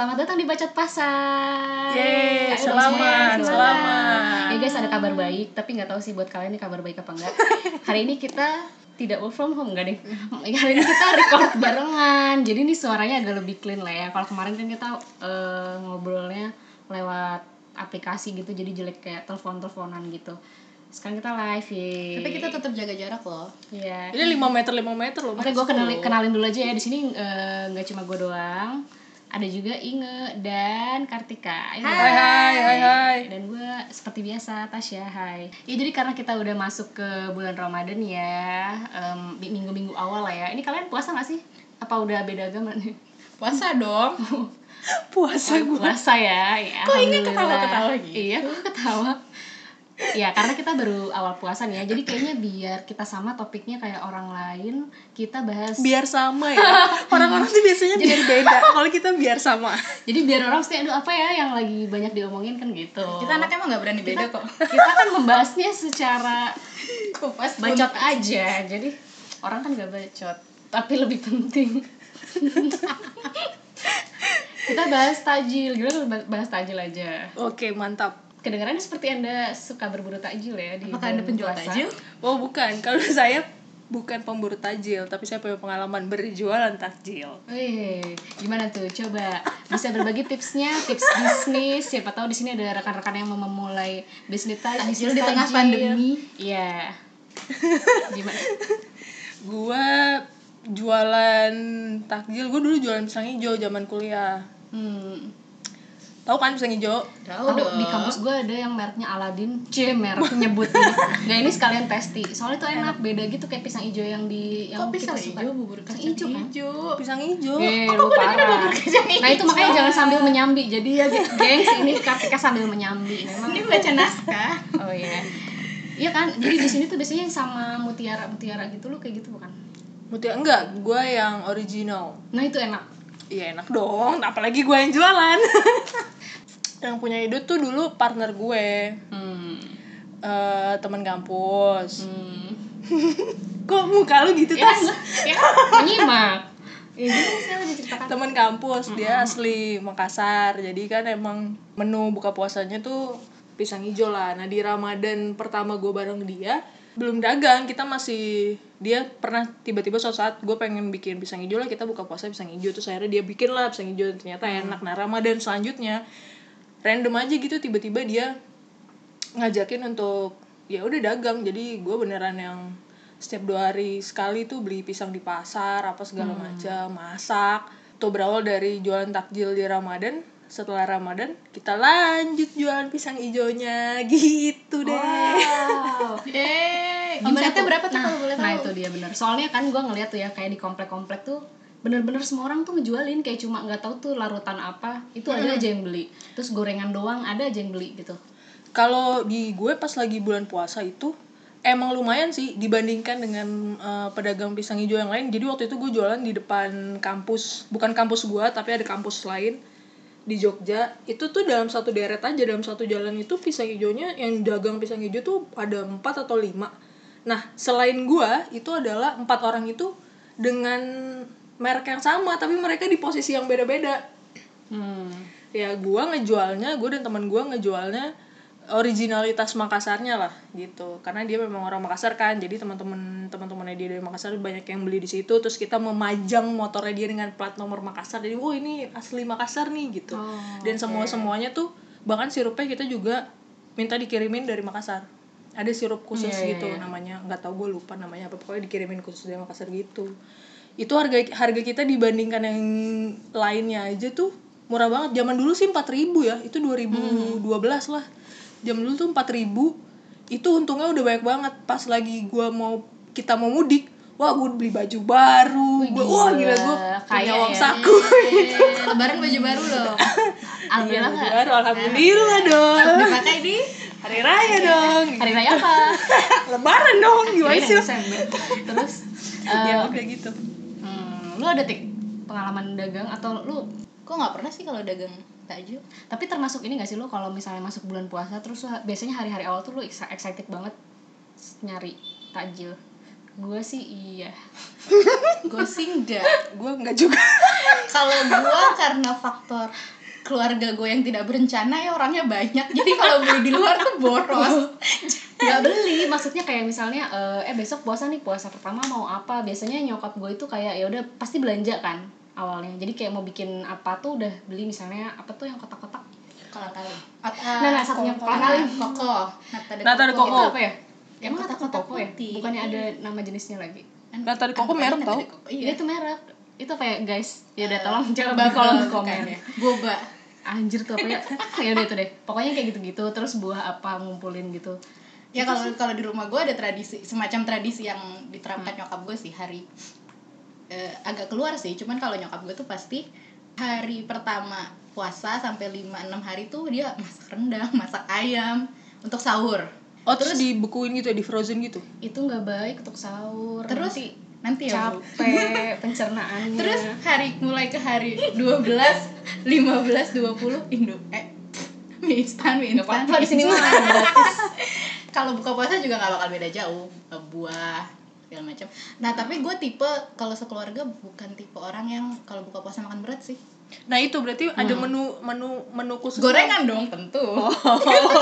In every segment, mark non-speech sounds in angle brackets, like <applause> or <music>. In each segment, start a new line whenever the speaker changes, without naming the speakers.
Selamat datang di Bacot Pasar.
Yeay,
Ayo
selamat, selamat.
Ya guys, ada kabar baik, tapi nggak tahu sih buat kalian ini kabar baik apa enggak. <laughs> Hari ini kita tidak work from home enggak deh. Hari ini kita record barengan. Jadi ini suaranya agak lebih clean lah ya. Kalau kemarin kan kita eh, ngobrolnya lewat aplikasi gitu jadi jelek kayak telepon-teleponan gitu. Sekarang kita live ya.
Tapi kita tetap jaga jarak loh.
Iya.
Ini 5 meter 5 meter loh.
Oke, gue kenalin, kenalin dulu aja ya. Di sini eh, nggak cuma gue doang. Ada juga Inge dan Kartika. Ayo,
Hai hai hai hai.
Dan gue seperti biasa Tasya. Hai. Ya jadi karena kita udah masuk ke bulan Ramadan ya, di minggu-minggu awal lah ya. Ini kalian puasa gak sih? Apa udah beda agama nih? <laughs>
Puasa dong. <laughs>
Puasa gue.
Puasa ya. ya
Kok Inge ketawa-ketawa gitu?
Iya, gue ketawa. Ya karena kita baru awal puasa nih ya, jadi kayaknya biar kita sama topiknya kayak orang lain, kita bahas
Biar sama ya. Orang-orang tuh biasanya biar beda. Kalau kita biar sama.
Jadi biar orang mesti aduh apa ya yang lagi banyak diomongin kan gitu.
Kita anaknya emang gak berani beda kok.
kita kan membahasnya secara
Kupas
bacot aja. Jadi orang kan gak bacot, tapi lebih penting. <laughs> kita bahas tajil, gimana kalau bahas tajil aja.
Oke, mantap.
Kedengarannya seperti anda suka berburu takjil ya di
Apakah anda penjual
puasa.
takjil?
Oh, bukan. Kalau <laughs> saya bukan pemburu tajil, tapi saya punya pengalaman berjualan takjil.
Wih, gimana tuh? Coba bisa berbagi tipsnya, tips bisnis. Siapa tahu di sini ada rekan-rekan yang mau memulai bisnis
Takjil
bisnis
di tengah pandemi.
Iya. <laughs> Gimana?
Gua jualan takjil. Gue dulu jualan pisang hijau zaman kuliah.
Hmm.
Tahu kan pisang hijau?
Tahu
di kampus gue ada yang mereknya Aladin, C merek nyebut ini. <laughs> Nah ini sekalian testi. Soalnya tuh enak, beda gitu kayak pisang hijau yang di yang
Kok pisang
kita suka.
hijau bubur kacang
hijau kan?
hijau?
Pisang hijau.
Eh, lu parah. Nah itu makanya jangan sambil menyambi. Jadi ya gengs ini Kartika sambil menyambi. Memang
Ini baca naskah. <laughs>
Oh iya. Iya kan? Jadi di sini tuh biasanya yang sama mutiara-mutiara gitu lu kayak gitu bukan?
Mutia enggak, gue yang original.
Nah itu enak.
Iya enak dong, apalagi gue yang jualan. <laughs> yang punya ide tuh dulu partner gue,
Hmm.
eh teman kampus.
Hmm. <laughs>
Kok muka lu gitu
Ya,
tas?
ya, menyimak. <laughs> Ya.
Teman kampus, dia asli Makassar. Jadi kan emang menu buka puasanya tuh pisang hijau lah. Nah di Ramadan pertama gue bareng dia, belum dagang, kita masih dia pernah tiba-tiba suatu saat gue pengen bikin pisang hijau lah kita buka puasa pisang hijau terus akhirnya dia bikin lah pisang hijau ternyata enak. Nah Ramadan selanjutnya random aja gitu tiba-tiba dia ngajakin untuk ya udah dagang. Jadi gue beneran yang setiap dua hari sekali tuh beli pisang di pasar apa segala macam masak. Tuh berawal dari jualan takjil di Ramadan setelah Ramadan kita lanjut jualan pisang hijaunya. <laughs> Gitu deh.
Wow. <laughs>
Eh, omsetnya
tuh?
berapa tuh
nah,
kalau boleh tahu?
Nah itu dia bener. Soalnya kan gue ngeliat tuh ya kayak di komplek-komplek tuh bener-bener semua orang tuh ngejualin. Kayak cuma nggak tahu tuh larutan apa. Itu ada aja yang beli. Terus gorengan doang ada aja yang beli gitu.
Kalau di gue pas lagi bulan puasa itu emang lumayan sih dibandingkan dengan eh, pedagang pisang hijau yang lain. Jadi waktu itu gue jualan di depan kampus. Bukan kampus gue tapi ada kampus lain di Jogja itu tuh dalam satu deret aja dalam satu jalan itu pisang hijaunya yang dagang pisang hijau tuh ada empat atau lima nah selain gue itu adalah empat orang itu dengan merek yang sama tapi mereka di posisi yang beda-beda
hmm.
ya gua ngejualnya gue dan teman gua ngejualnya originalitas Makassarnya lah gitu. Karena dia memang orang Makassar kan jadi teman-teman teman-temannya dia dari Makassar banyak yang beli di situ terus kita memajang motornya dia dengan plat nomor Makassar jadi oh ini asli Makassar nih gitu.
Oh,
dan semua semuanya tuh bahkan sirupnya kita juga minta dikirimin dari Makassar. Ada sirup khusus
Iya, iya,
gitu
iya.
namanya nggak tahu gue lupa namanya apa pokoknya dikirimin khusus dari Makassar gitu. Itu harga harga kita dibandingkan yang lainnya aja tuh murah banget. Zaman dulu sih 4000 ya itu 2012 lah zaman dulu tuh 4000 itu untungnya udah banyak banget. Pas lagi gua mau kita mau mudik wah gue beli baju baru. Gua, wah gila. gue punya
Kaya
uang
ya.
saku <laughs>
lebaran baju baru loh. <laughs>
alhamdulillah.
Iya, baru alhamdulillah dong.
Dipakai di
hari raya dong.
Hari raya apa? <laughs>
Lebaran dong gimana sih?
terus eh,
ya udah gitu.
hmm, lu ada tik pengalaman dagang atau lu
Kok nggak pernah sih kalau dagang takjil?
tapi termasuk ini gak sih lu kalau misalnya masuk bulan puasa terus biasanya hari-hari awal tuh ex- excited banget nyari takjil gue sih iya. <laughs>
Gue sih enggak.
gue nggak juga. <laughs>
Kalau gua karena faktor keluarga gue yang tidak berencana ya orangnya banyak. Jadi kalau beli di luar tuh boros. <laughs>
Nggak beli maksudnya kayak misalnya eh, eh besok puasa nih puasa pertama mau apa? Biasanya nyokap gue itu kayak ya udah pasti belanja kan awalnya. Jadi kayak mau bikin apa tuh udah beli misalnya apa tuh yang kotak-kotak?
Kalau kali
Nah, nah, satunya kolang-kaling.
koko nata de koko.
koko.
itu apa ya?
Yang
emang
kotak-kotak
kotak-kotak ya? bukannya ada nama jenisnya lagi?
Nata de koko
Anggap aja
merek tau.
koko.
iya.
Iya
itu merek. Itu apa ya guys? Ya udah
Eh,
tolong coba kolom komen.
ya. boba.
Anjir tuh apa ya? <laughs> Ya udah itu deh. Pokoknya kayak gitu-gitu terus buah apa ngumpulin gitu.
Ya kalau kalau di rumah gue ada tradisi semacam tradisi yang diterapkan
Hmm.
nyokap gue sih hari eh, agak keluar sih. Cuman kalau nyokap gue tuh pasti hari pertama puasa sampai 5 6 hari tuh dia masak rendang masak ayam untuk sahur.
Oh terus dibekuin gitu ya, di frozen gitu.
itu nggak baik untuk sahur.
Terus
Nanti
nanti ya
capek <laughs> pencernaannya.
Terus hari mulai ke hari 12 15 20 Indo. Eh mie instan mie instan.
di sini mah <laughs>
kalau buka puasa juga nggak bakal beda jauh. Buah segala macam. Nah tapi gue tipe kalau sekeluarga bukan tipe orang yang kalau buka puasa makan berat sih.
Nah itu berarti ada menu menu menu khusus.
gorengan dong tentu.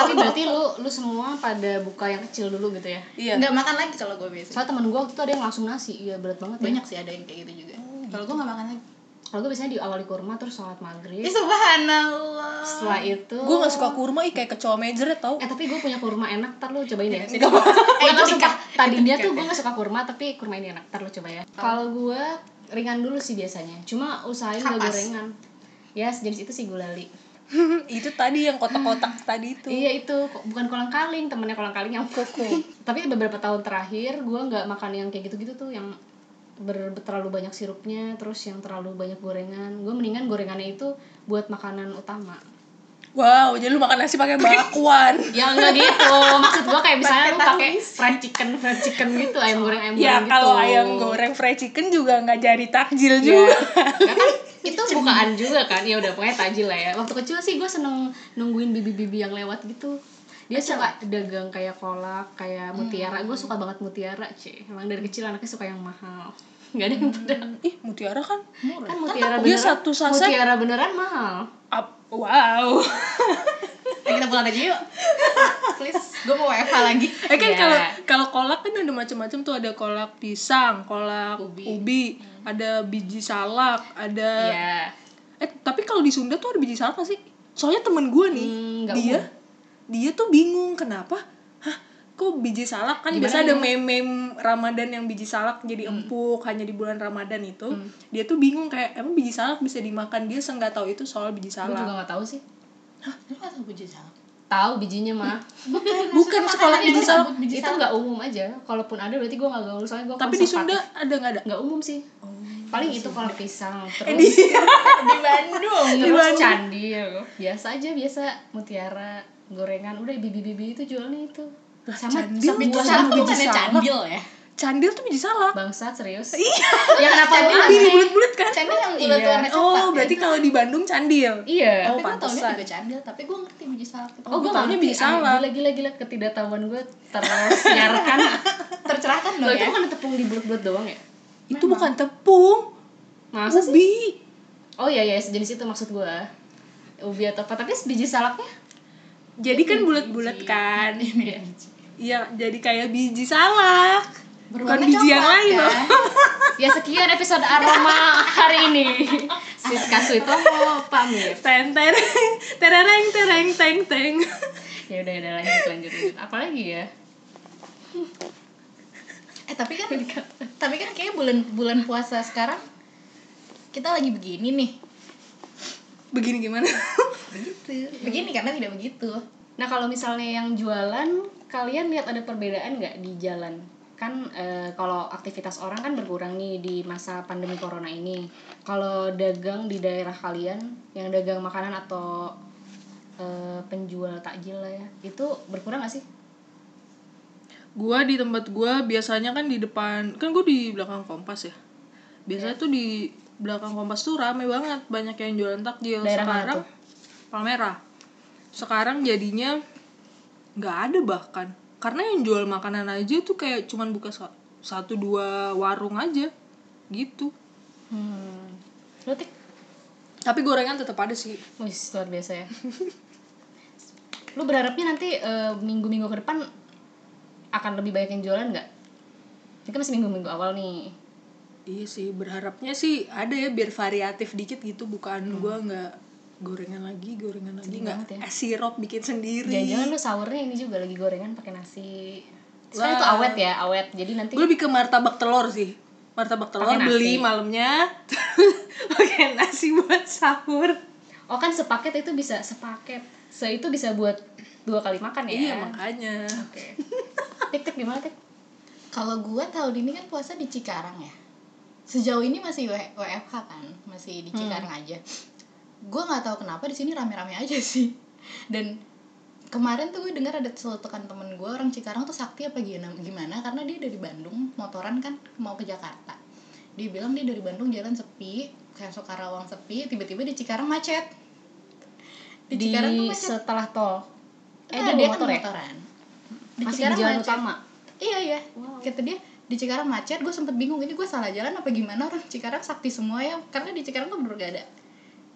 Tapi berarti lu lu semua pada buka yang kecil dulu gitu ya?
Iya.
nggak makan lagi kalau gue biasa.
Soalnya temen gue waktu itu ada yang langsung nasi. Iya berat banget ya.
Banyak sih ada yang kayak gitu juga. Kalau gue nggak makan lagi
kalau gue biasanya diawali kurma terus sholat maghrib
Ih, subhanallah
setelah itu
Gue gak suka kurma, ih kayak kecoa mejret tau.
eh tapi gue punya kurma enak ntar lu cobain ya <laughs>
Gak apa-apa.
Eh, sumpah.
dikat.
Tadinya tuh gue
ya.
gak suka kurma, tapi kurma ini enak. Ntar lu coba ya. Kalau gue ringan dulu sih biasanya. Cuma usahain gak gorengan. Ya, sejenis itu sih gulali. <laughs>
itu tadi yang kotak-kotak <laughs> tadi itu.
Iya itu kok bukan kolang kaling, temennya kolang kaling yang koko. tapi beberapa tahun terakhir gue nggak makan yang kayak gitu-gitu tuh yang ber, terlalu banyak sirupnya, terus yang terlalu banyak gorengan. Gue mendingan gorengannya itu buat makanan utama.
Wow, jadi lu makan nasi pakai <laughs> bakwan.
Ya enggak gitu. Maksud gue kayak misalnya lu
Pakai
fried chicken, fried chicken gitu, ayam goreng ayam
ya
goreng gitu.
kalau ayam goreng fried chicken juga nggak jadi takjil
Ya,
juga.
Kan itu bukaan juga kan ya udah pokoknya tajil lah ya waktu kecil sih gue seneng nungguin bibi-bibi yang lewat gitu dia suka dagang kayak kolak kayak mutiara. Gue suka banget mutiara cie emang dari kecil anaknya suka yang mahal. <laughs> Nggak ada yang beda
Ih, mutiara kan
kan mutiara
Dia
beneran.
satu saset-
mutiara beneran mahal.
Ap- wow. <laughs>
Eh, kita pulang aja yuk. Please. Gue mau WFH lagi.
Eh kan
Iya.
kalau kalau kolak kan ada macam-macam tuh. Ada kolak pisang, kolak
Ubi.
ubi, ada biji salak, ada
ya
Eh tapi kalau di Sunda tuh ada biji salak gak sih? Soalnya temen gue nih,
Hmm,
dia
umum.
Dia tuh bingung kenapa? Hah, kok biji salak? Kan biasa ada
ya?
meme-meme Ramadan yang biji salak jadi
Hmm.
empuk hanya di bulan Ramadan itu. Dia tuh bingung kayak emang biji salak bisa dimakan dia? Nggak tahu itu soal biji
gue
salak.
juga nggak tahu sih.
Lu gak tau biji salak?
Tahu bijinya mah
Bukan sekolah biji salak.
biji
itu nggak umum aja. Kalaupun ada berarti gue nggak gaul. Soalnya gue
Tapi di Sunda ada nggak ada?
nggak umum sih. Paling itu kalau pisang terus.
di <laughs> Bandung.
Terus candil biasa aja biasa. Mutiara gorengan udah bibi-bibi itu jualnya itu. Sama
candil
sama
biji
buah
salak tuh candil ya?
Candil tuh biji salak.
bangsat serius?
Iya. <laughs>
yang kenapa lu
Candil biji bulat-bulat kan?
candil yang bulat
Iya.
warna coklat
Oh, berarti
kan?
kalau di Bandung candil.
iya.
Oh,
tapi gue taunya juga candil tapi gue ngerti biji salak itu.
Oh gue
taunya biji salak.
gila gila gila. Ketidaktahuan gue tersiarkan. <laughs>
Tercerahkan
lo
dong
itu
ya?
bukan tepung di bulat-bulat doang ya?
Itu bukan tepung,
masa sih?
Ubi.
oh iya iya. Sejenis itu maksud gue ubi atau apa. Tapi biji salaknya
Jadi kan bulat-bulat kan. <laughs>
Iya.
Iya, jadi kayak biji salak. Bukan biji yang lain loh.
kan? <laughs>
ya sekian episode aroma hari ini Siska Suitomo pamit
Teng teng tereng tereng teng teng.
ya udah udah lanjut lanjut lanjut apalagi ya
eh tapi kan tapi kan kayak bulan bulan puasa sekarang kita lagi begini nih
Begini gimana? <laughs>
begitu. Begini karena tidak begitu.
Nah kalau misalnya yang jualan kalian lihat ada perbedaan nggak di jalan? Kan eh, kalau aktivitas orang kan berkurang nih di masa pandemi corona ini. Kalau dagang di daerah kalian yang dagang makanan atau eh, penjual takjil lah ya itu berkurang nggak sih?
Gua di tempat gua biasanya kan di depan kan gua di belakang kompas ya. Biasanya tuh di belakang kompas tuh rame banget banyak yang jualan takjil
Daerah
sekarang? Palmerah sekarang jadinya nggak ada bahkan karena yang jual makanan aja tuh kayak cuman buka sa- satu dua warung aja gitu
hmm. Lu Tik?
tapi gorengan tetap ada sih
Wih, luar biasa ya. Lu berharapnya nanti eh, minggu-minggu ke depan akan lebih banyak yang jualan nggak? Ini kan masih minggu-minggu awal nih.
Iya sih berharapnya sih ada ya biar variatif dikit gitu bukan gua nggak gorengan lagi gorengan lagi
Sedih
nggak
banget ya.
es sirup bikin sendiri
Jangan-jangan lu sahurnya ini juga lagi gorengan pakai nasi. Sekarang
Wah.
itu awet ya, awet. Jadi nanti
gue lebih ke martabak telur sih martabak telur beli malamnya <laughs> pakai nasi buat sahur
oh kan sepaket itu bisa sepaket. Se itu bisa buat dua kali makan ya.
iya makanya
Oke. Tik tik gimana tik?
Kalau gua tahun ini kan puasa di Cikarang ya. Sejauh ini masih WFH kan, masih di Cikarang aja. Gua nggak tahu kenapa di sini rame-rame aja <laughs> sih. Dan kemarin tuh gue dengar ada celutukan temen gue orang Cikarang tuh sakti apa gimana gimana karena dia dari Bandung motoran kan mau ke Jakarta dia bilang dia dari Bandung jalan sepi kayak Karawang sepi tiba-tiba di Cikarang macet di
Di,
Cikarang tuh macet
setelah tol. Eh,
Eh,
dia,
dia
bawa
kan
motor ya?
motoran
Masih di jalan
macet.
utama.
Iya iya.
Wow.
Kata dia di Cikarang macet, gue sempet bingung ini gue salah jalan apa gimana orang Cikarang sakti semua ya karena di Cikarang tuh bener gak ada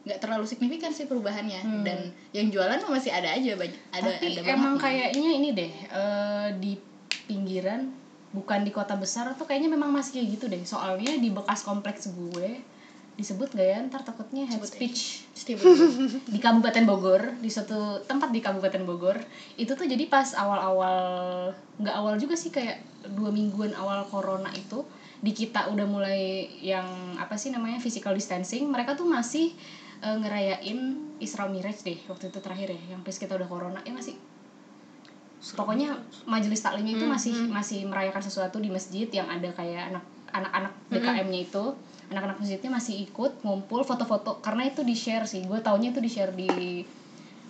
nggak terlalu signifikan sih perubahannya
Hmm.
dan yang jualan masih ada aja banyak ada
Tapi
ada
emang
malah.
kayaknya ini deh eh, di pinggiran bukan di kota besar tuh kayaknya memang masih kayak gitu deh. Soalnya di bekas kompleks gue disebut gak ya? Ntar takutnya head
Sebut aja.
speech di Kabupaten Bogor di suatu tempat di Kabupaten Bogor itu tuh jadi pas awal-awal nggak awal juga sih kayak dua mingguan awal corona itu di kita udah mulai yang apa sih namanya physical distancing mereka tuh masih eh, ngerayain Isra Miraj deh waktu itu terakhir ya yang pas kita udah corona. Ya masih pokoknya majelis taklimnya itu masih masih merayakan sesuatu di masjid yang ada kayak anak anak-anak DKM-nya itu anak-anak masjidnya masih ikut ngumpul foto-foto. Karena itu di share sih gue taunya itu di share di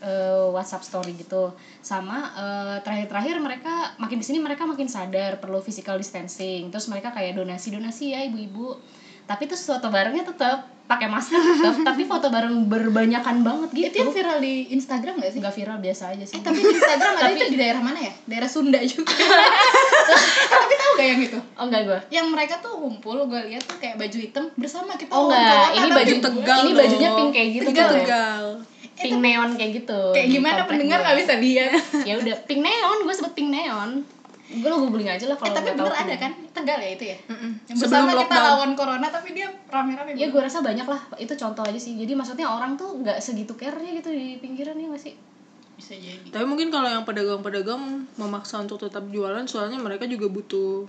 eh, WhatsApp story gitu. Sama eh, terakhir-terakhir mereka makin di sini mereka makin sadar perlu physical distancing. Terus mereka kayak donasi donasi ya ibu-ibu. Tapi terus foto barengnya tetap pakai masker tetap <laughs> tapi foto bareng berbanyakan banget
itu
gitu
yang viral di Instagram gak sih?
Nggak viral biasa aja sih.
Eh tapi di Instagram ada <laughs> itu di daerah mana ya? Daerah Sunda juga. <laughs> Tapi tahu gak yang itu?
Oh enggak gue
yang mereka tuh ngumpul gue lihat tuh kayak baju hitam bersama kita
Oh enggak, ini baju
Tegal
ini bajunya pink kayak gitu
Tegal,
tuh.
tegal.
Pink neon kayak gitu.
kayak gimana pendengar nggak bisa lihat?
Ya udah, pink neon, gue sebut pink neon. Gue lo googling aja lah
eh
kalau
tapi
nggak tahu
bener ada kan Tegal ya itu ya
Mm-mm.
yang
Sebelum
bersama kita
lockdown.
lawan corona tapi dia rame-rame
Ya gue rasa banyak lah, itu contoh aja sih. Jadi maksudnya orang tuh nggak segitu care-nya gitu di pinggiran ya masih.
bisa jadi
Tapi mungkin kalau yang pedagang-pedagang memaksa untuk tetap jualan soalnya mereka juga butuh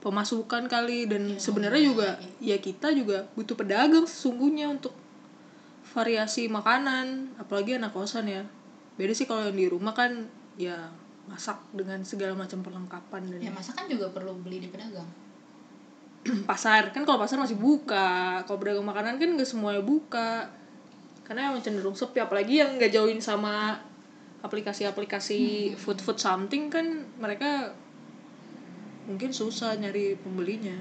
pemasukan kali dan sebenarnya juga ya kita juga butuh pedagang sesungguhnya untuk variasi makanan apalagi anak kosan ya. Beda sih kalau yang di rumah kan ya masak dengan segala macam perlengkapan dan
ya masa kan juga perlu beli di pedagang. <clears throat>
Pasar kan kalau pasar masih buka. Kalau pedagang makanan kan nggak semuanya buka. Karena emang cenderung sepi apalagi yang nggak jauhin sama aplikasi-aplikasi food food something kan mereka mungkin susah nyari pembelinya.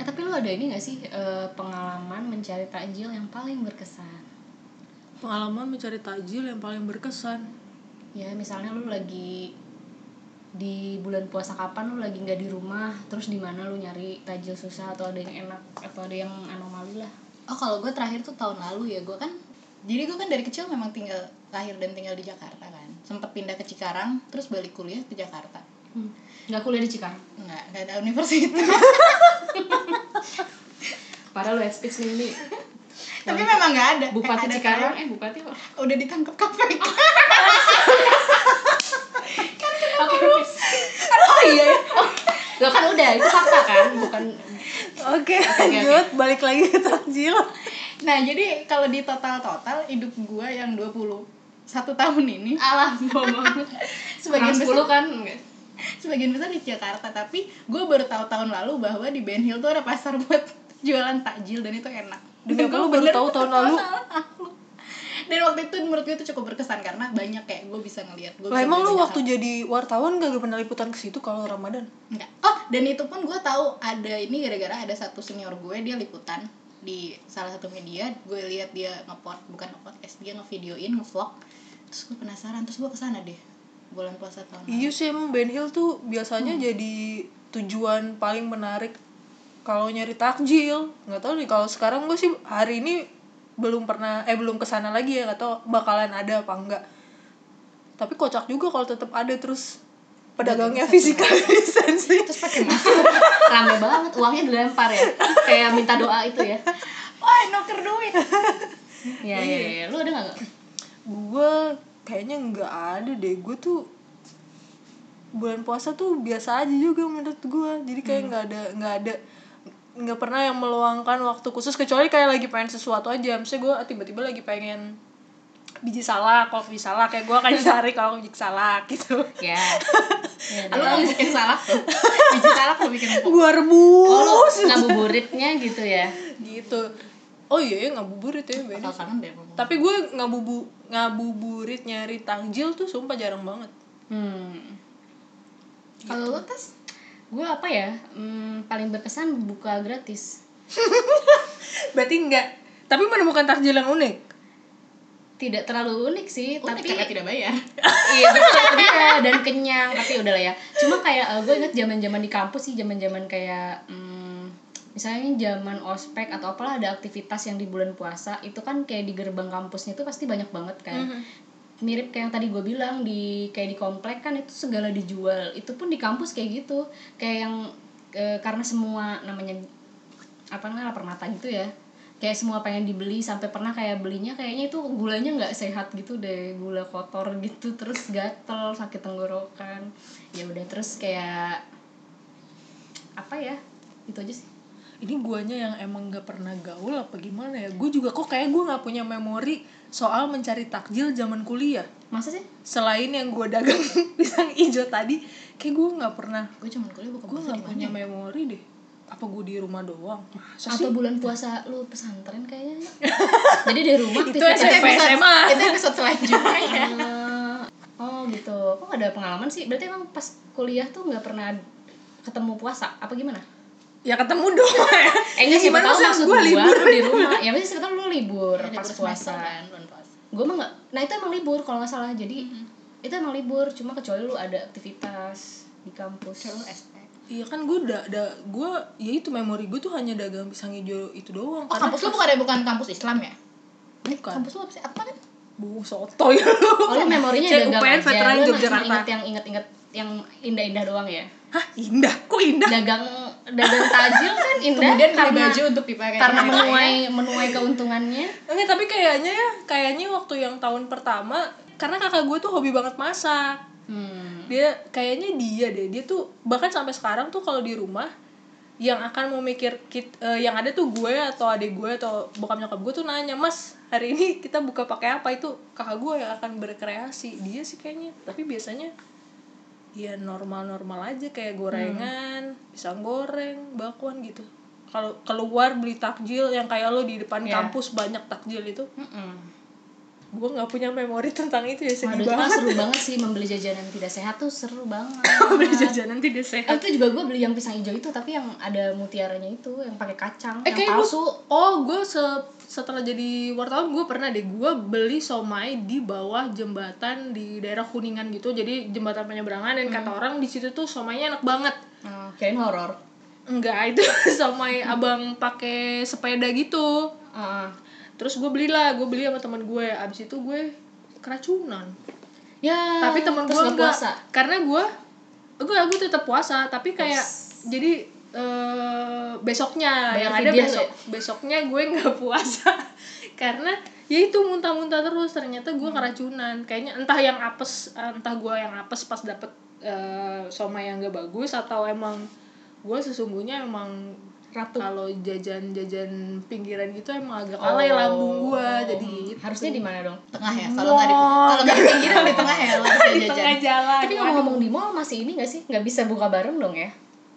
Eh tapi lu ada ini gak sih eh, pengalaman mencari takjil yang paling berkesan?
pengalaman mencari takjil yang paling berkesan?
Ya misalnya lu lagi di bulan puasa kapan lu lagi nggak di rumah? Terus di mana lu nyari tajil susah atau ada yang enak atau ada yang anomali lah?
Oh kalau gue terakhir tuh tahun lalu ya gue kan jadi gue kan dari kecil memang tinggal lahir dan tinggal di Jakarta kan. Sempet pindah ke Cikarang terus balik kuliah ke Jakarta.
Nggak kuliah di Cikarang?
Nggak nggak ada universitas <laughs>
padahal lu speech nih ini
tapi memang nggak ada.
Bupati
Eh, ada
Cikarang eh bupati apa
udah ditangkap KPK <laughs>
oke oh iya oh, lo kan udah itu fakta kan bukan
oke
lanjut.
balik lagi ke takjil
nah jadi kalau di total total hidup gue yang 21 tahun ini
alah bohong <laughs>
Sebagian
Orang 10
besar-
kan? Enggak.
sebagian besar di Jakarta tapi gue baru tahu tahun lalu bahwa di Ben Hill tuh ada pasar buat jualan takjil dan itu enak. Gua
lu baru tahu tahun lalu? <laughs>
dan waktu itu menurut gue itu cukup berkesan karena banyak kayak gue bisa ngeliat gue
emang lu waktu jadi wartawan gak pernah liputan ke situ kalau ramadan
Enggak. Oh, dan itu pun gue tahu ada ini gara-gara ada satu senior gue dia liputan di salah satu media. Gue lihat dia ngepot bukan ngepodcast, dia ngevideoin, ngevlog. Terus gue penasaran, terus gue ke sana deh bulan puasa tahun.
Iya sih emang Ben Hill tuh biasanya jadi tujuan paling menarik kalau nyari takjil. Nggak tahu nih kalau sekarang gue sih hari ini belum pernah eh belum ke sana lagi ya atau bakalan ada apa enggak. Tapi kocak juga kalau tetap ada terus pedagangnya physical distancing
terus pakai masker. Rame banget uangnya dilempar ya. Kayak minta doa itu ya.
Wah nuker duit.
Ya ya ya lu ada nggak
gue kayaknya nggak ada deh. Gue tuh bulan puasa tuh biasa aja juga menurut gue jadi kayak nggak ada nggak ada nggak pernah yang meluangkan waktu khusus kecuali kayak lagi pengen sesuatu aja. Misalnya gue tiba-tiba lagi pengen biji salak kalau biji salak kayak gue akan cari kalau biji salak gitu.
Ya. <laughs> Ya
lu
deh.
mau bikin salak tuh? Biji salak lu bikin empuk.
Gue
oh
rebus
lu ngabuburitnya gitu ya?
Gitu. Oh iya ya ngabuburit ya beda tapi gue ngabubu ngabuburit nyari takjil tuh sumpah jarang banget.
Hmm.
Kalau lu tes
gue apa ya? Hmm, paling berkesan buka gratis. <laughs>
Berarti enggak. Tapi menemukan takjil yang unik.
Tidak terlalu unik sih
unik
tapi
karena tidak bayar. <laughs>
Iya betul iya dan kenyang tapi udah lah ya. Cuma kayak gue inget zaman zaman di kampus sih zaman zaman kayak hmm, misalnya zaman ospek atau apalah ada aktivitas yang di bulan puasa itu kan kayak di gerbang kampusnya itu pasti banyak banget kan mirip kayak yang tadi gue bilang di kayak di komplek kan itu segala dijual. Itu pun di kampus kayak gitu. Kayak yang eh, karena semua namanya apa namanya lapar mata gitu ya. Kayak semua pengen dibeli sampai pernah kayak belinya kayaknya itu gulanya nggak sehat gitu deh. Gula kotor gitu terus gatel sakit tenggorokan. Ya udah terus kayak apa ya itu aja sih
ini guanya yang emang gak pernah gaul apa gimana ya? Gue juga kok kayak gue nggak punya memori soal mencari takjil zaman kuliah.
Masa sih?
Selain yang gue dagang <laughs> pisang hijau tadi kayak gue nggak pernah.
Gue cuma kuliah buka
gue nggak punya memori deh. Apa gue di rumah doang? Masa
atau
sih?
bulan puasa lu pesantren kayaknya <laughs> jadi di rumah
Itu SMP, SMA. <laughs>
itu episode selanjutnya. Ya
oh gitu. Kok gak ada pengalaman sih? Berarti emang pas kuliah tuh nggak pernah ketemu puasa? Apa gimana
ya ketemu dong. Ya <laughs>
eh enggak siapa
Gimana
tahu
sih,
maksud
gua
gua
libur.
di rumah. Ya masih siapa tahu lu libur
Libur
pas puasa
kan. puasa.
Gue mah nggak nah itu emang libur kalau nggak salah. Jadi itu emang libur cuma kecuali lu ada aktivitas di kampus.
ST
iya kan gue udah ada gue ya itu memori gue tuh hanya dagang pisang hijau itu doang.
Oh kampus lu bukan ada bukan kampus Islam ya?
Bukan.
Kampus lu apa sih? Apa kan?
Bu soto ya
oh lu <laughs> memorinya
Cek
dagang
UPN
aja.
veteran Yogyakarta.
inget yang inget-inget yang indah-indah doang ya?
Hah indah? Kok indah?
Dagang dagang tajil kan indah
kemudian beli
karena
baju untuk dipakai
karena
raya.
menuai menuai keuntungannya
Enggak, tapi kayaknya ya, kayaknya waktu yang tahun pertama karena kakak gue tuh hobi banget masak.
hmm.
Dia kayaknya dia deh, dia tuh bahkan sampai sekarang tuh kalau di rumah yang akan memikir kit, eh, yang ada tuh gue atau adik gue atau bokap nyokap gue tuh nanya, "Mas, hari ini kita buka pakai apa?" Itu kakak gue yang akan berkreasi. Dia sih kayaknya, tapi biasanya ya normal-normal aja kayak gorengan, pisang goreng, bakwan gitu. Kalau keluar beli takjil yang kayak lo di depan
Iya.
kampus banyak takjil itu,
Mm-mm.
gue nggak punya memori tentang itu ya sedih
Waduh, kan
banget
seru banget sih membeli jajanan tidak sehat tuh seru banget. <laughs>
beli jajanan tidak
Eh,
sehat
itu juga gue beli yang pisang hijau itu tapi yang ada mutiaranya itu yang pakai kacang
eh
yang palsu.
gue oh gue se- setelah jadi wartawan gue pernah deh gue beli somai di bawah jembatan di daerah kuningan gitu jadi jembatan penyeberangan dan kata orang di situ tuh somainya enak banget
Oh, kirain horor.
enggak <laughs> itu somai abang pakai sepeda gitu
Heeh.
terus gue belilah gue beli sama teman gue abis itu gue keracunan
ya.
tapi teman
terus
gue
nggak
enggak
puasa.
karena gue gue gue tetap puasa tapi kayak jadi eh, besoknya
Bayar
yang ada besok
tuh
besoknya gue nggak <laughs> puasa karena ya itu muntah-muntah terus ternyata gue
Hmm.
keracunan kayaknya entah yang apes entah gue yang apes pas dapet eh, somai yang gak bagus atau emang gue sesungguhnya emang
Ratu.
kalau jajan-jajan pinggiran gitu emang agak alay lambung gue jadi gitu.
Harusnya di mana dong?
tengah ya kalau nggak di kalau nggak di pinggiran di tengah ya <laughs>
di
jajan
tengah jalan
Tapi ngomong-ngomong di mall masih ini gak sih? Nggak bisa buka bareng dong ya?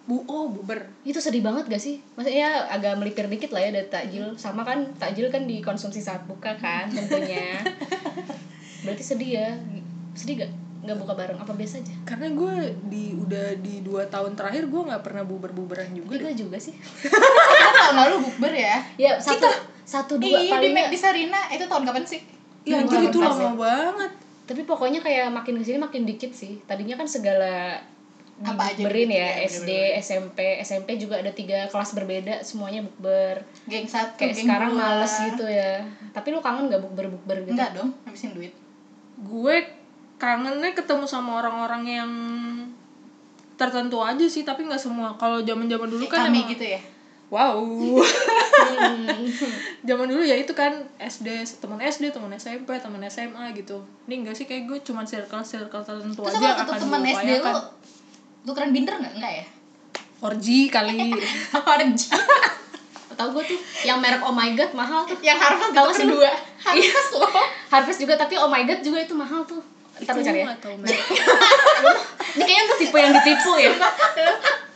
Bu oh buber
Itu sedih banget gak sih? Maksudnya agak melipir dikit lah ya dari takjil. Sama kan takjil kan dikonsumsi saat buka kan tentunya. <laughs> Berarti sedih ya? Sedih gak? Nggak buka bareng? Apa biasa aja?
karena gue di udah di dua tahun terakhir gue nggak pernah buber-buberan juga
Tapi
deh.
gue juga sih. <laughs>
kita tahun lalu bukber ya
Ya satu satu dua
iya
paling
di Mac di Sarina itu tahun kapan sih
ya
Dua
anjir itu lama banget
Tapi pokoknya kayak makin ke sini makin dikit sih. Tadinya kan segala
Apa aja gitu
ya
ya,
SD
bener-bener.
SMP SMP juga ada tiga kelas berbeda semuanya bukber.
Geng satu
kayak
geng
sekarang
dua.
males gitu ya. Tapi lu kangen nggak bukber bukber gitu?
Enggak dong habisin duit.
Gue kangennya ketemu sama orang-orang yang tertentu aja sih tapi nggak semua. Kalau zaman zaman dulu kan
kami
emang-
gitu ya?
Wow.
Hmm. <laughs>
zaman dulu ya itu kan SD teman SD teman SMP teman SMA gitu. Ini enggak sih kayak gue cuma circle circle tertentu
terus
aja
kalau
akan
teman SD lu. Tukeran binder nggak? Enggak ya?
Orgi kali. <laughs>
Orange
tau gue tuh yang merek Oh My God mahal tuh.
Yang harvest tuh
sih
kedua harvest loh.
Harvest juga tapi Oh My God juga itu mahal tuh. Ntar lu cari ya. <laughs> ini kayaknya tuh tipe yang ditipu ya.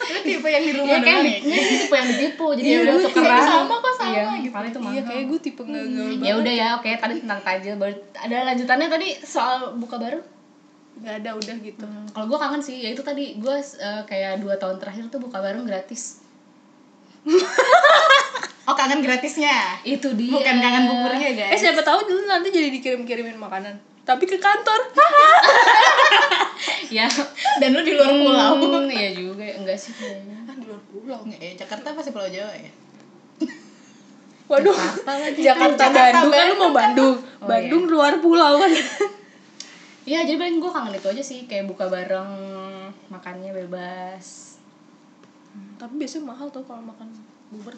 Itu tipe yang di rumah
Iya kan
doang ya?
ini tipe yang ditipu jadi
Iya,
udah
gue
tukeran.
sama kok, sama
iya,
gitu.
paling itu mahal.
iya kayak gue tipe nggak gaul
ya udah ya oke tadi tentang tajil. Baru ada lanjutannya tadi soal buka baru
nggak ada udah gitu.
Hmm, kalau gue kangen sih ya itu tadi. Gue eh, kayak dua tahun terakhir tuh buka bareng gratis. <laughs>
Oh kangen gratisnya?
Itu dia.
Bukan kangen buburnya
eh
guys
siapa tahu dulu nanti jadi dikirim kirimin makanan. Tapi ke kantor. <laughs>
Ya.
Dan lu di luar pulau.
Hmm, <laughs> iya juga. Enggak sih kayaknya.
Ah di luar pulau.
Nggak, ya, Jakarta pasti pulau Jawa ya?
Waduh.
Jakarta.
Jakarta
Jakarta,
Bandung. Kan lu mau Bandung?
Oh,
Bandung luar pulau. kan
Iya jadi paling gue kangen itu aja sih kayak buka bareng makannya bebas.
Tapi biasanya mahal tuh kalau makan bubur.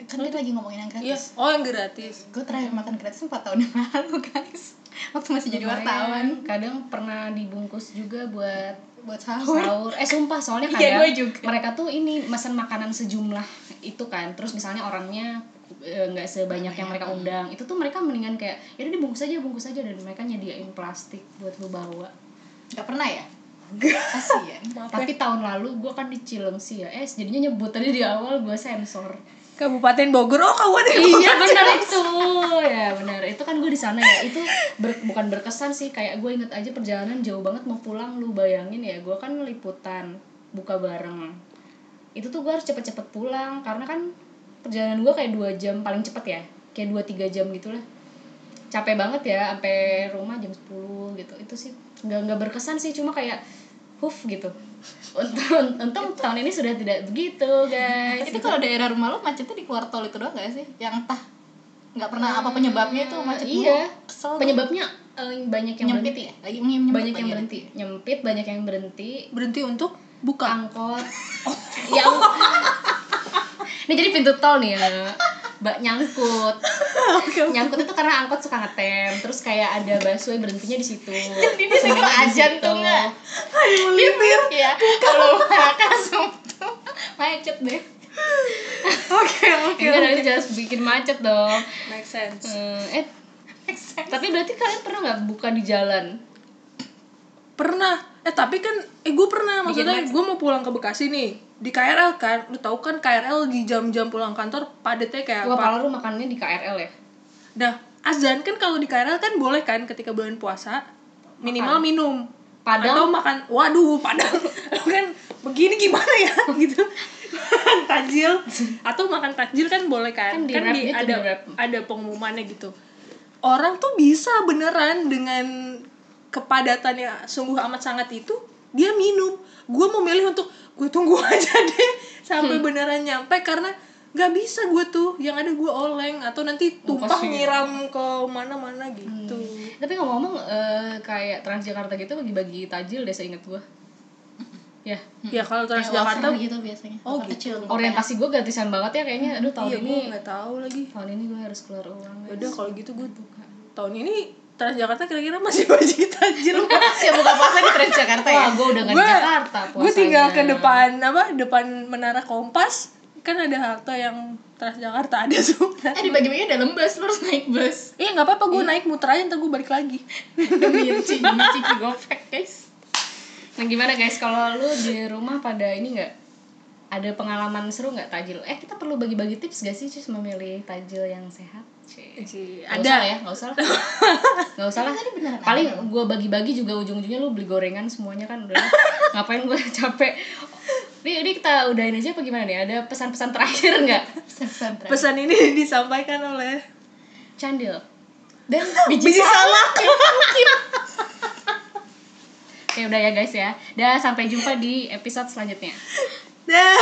Kan kita lagi ngomongin yang
iya.
Gratis
oh yang gratis.
Gue terakhir makan gratis 4 tahun yang lalu guys. Waktu masih jadi
Lumayan.
wartawan.
Kadang pernah dibungkus juga buat
buat sahur.
sahur. Eh sumpah soalnya
Iya,
kadang
gue juga.
mereka tuh ini pesan makanan sejumlah itu kan. Terus misalnya orangnya eh, nggak sebanyak yang mereka undang. Itu tuh mereka mendingan kayak ya udah dibungkus aja bungkus aja. Dan mereka nyediain plastik buat lu bawa
nggak pernah ya? Kasian
maaf ya.
Tapi tahun lalu gue kan di Cilengsi ya eh jadinya nyebut tadi di awal gue sensor.
Kabupaten Bogor oh kabupaten
iya benar itu. Ya benar itu kan gue di sana ya. Itu ber- bukan berkesan sih. Kayak gue inget aja perjalanan jauh banget mau pulang lu bayangin ya gue kan liputan buka bareng. Itu tuh gue harus cepet-cepet pulang karena kan perjalanan gue kayak dua jam paling cepet ya. Kayak dua tiga jam gitulah. Capek banget ya sampai rumah jam 10 gitu. Itu sih nggak nggak berkesan sih cuma kayak huf gitu. Untung untung tahun ini sudah tidak begitu guys.
Itu kalau daerah rumah lo macetnya di keluar tol itu doang gak sih? Yang entah nggak pernah apa penyebabnya itu macet
iya.
kesel.
Penyebabnya eh, banyak yang
nyempit
berhenti.
ya? Lagi nyempit
banyak yang berhenti. Nyempit banyak yang berhenti.
Berhenti untuk buka?
Angkot. Yang <laughs> ini jadi pintu tol nih ya mbak nyangkut. Nyangkut itu karena angkot suka ngetem terus kayak ada busway berhentinya di situ. <laughs>
Ini denger ajan tuh nggak
bibir
ya. Kalau <laughs> makan tuh macet deh. <laughs>
Oke oke
nanti jelas bikin macet dong.
Make sense.
Eh, eh tapi berarti kalian pernah nggak buka di jalan?
Pernah eh tapi kan eh gue pernah maksudnya gue mau pulang ke Bekasi nih di KRL kan. Lu tahu kan KRL di jam-jam pulang kantor padatnya kayak
gua
apa?
pala lu makannya di KRL ya.
Nah azan kan kalau di KRL kan boleh kan ketika bulan puasa minimal minum.
Padang?
atau makan waduh padang. <laughs> Kan begini gimana ya? <laughs> Gitu. Takjil. Atau makan takjil kan boleh kan?
Kan di
kan di,
gitu,
ada
di
ada pengumumannya gitu. Orang tuh bisa beneran dengan kepadatannya sungguh amat sangat itu dia minum gue mau milih untuk gue tunggu <laughs> aja deh sampai
Hmm.
beneran nyampe karena nggak bisa gue tuh yang ada gue oleng atau nanti tumpah
pasti.
nyiram ke mana-mana gitu
Tapi ngomong-ngomong eh, kayak Transjakarta gitu bagi-bagi tajil deh seinget gua. Ya,
ya kalau Transjakarta
wafer gitu biasanya
Oh, gitu.
kecil
orientasi gua gratisan banget ya kayaknya. Aduh tahun
iya
ini
gue nggak tahu lagi
tahun ini gue harus keluar uang.
udah kalau gitu gue tahun ini Transjakarta kira-kira masih wajib tajil
siap <laughs> buka puasa di Transjakarta ya?
Wah, gue udah nggak di Jakarta
gue tinggal ke depan apa depan menara Kompas. Kan ada halte yang Transjakarta ada tuh
eh dibagi-bagi dalam bus lu harus naik bus.
Iya nggak apa-apa gue naik muter aja ntar gue balik lagi. <laughs>
Demi Ci demi Ciki gopek guys.
Nah gimana guys? Kalau lu di rumah pada ini nggak? Ada pengalaman seru nggak tajil? Eh kita perlu bagi-bagi tips gak sih Cus memilih tajil yang sehat? Cie. Nggak
ada
usah ya, nggak usah lah. <laughs> Nggak usah lah.
Tadi beneran
Paling gue bagi-bagi juga ujung-ujungnya lu beli gorengan semuanya kan udah. <laughs> Ngapain gue <laughs> capek? Ini, ini kita udahin aja apa gimana nih? Ada pesan-pesan terakhir nggak?
pesan
pesan ini disampaikan oleh
Candil.
dan
biji salak
Kayak udah ya guys ya. Dah sampai jumpa di episode selanjutnya.
Dah.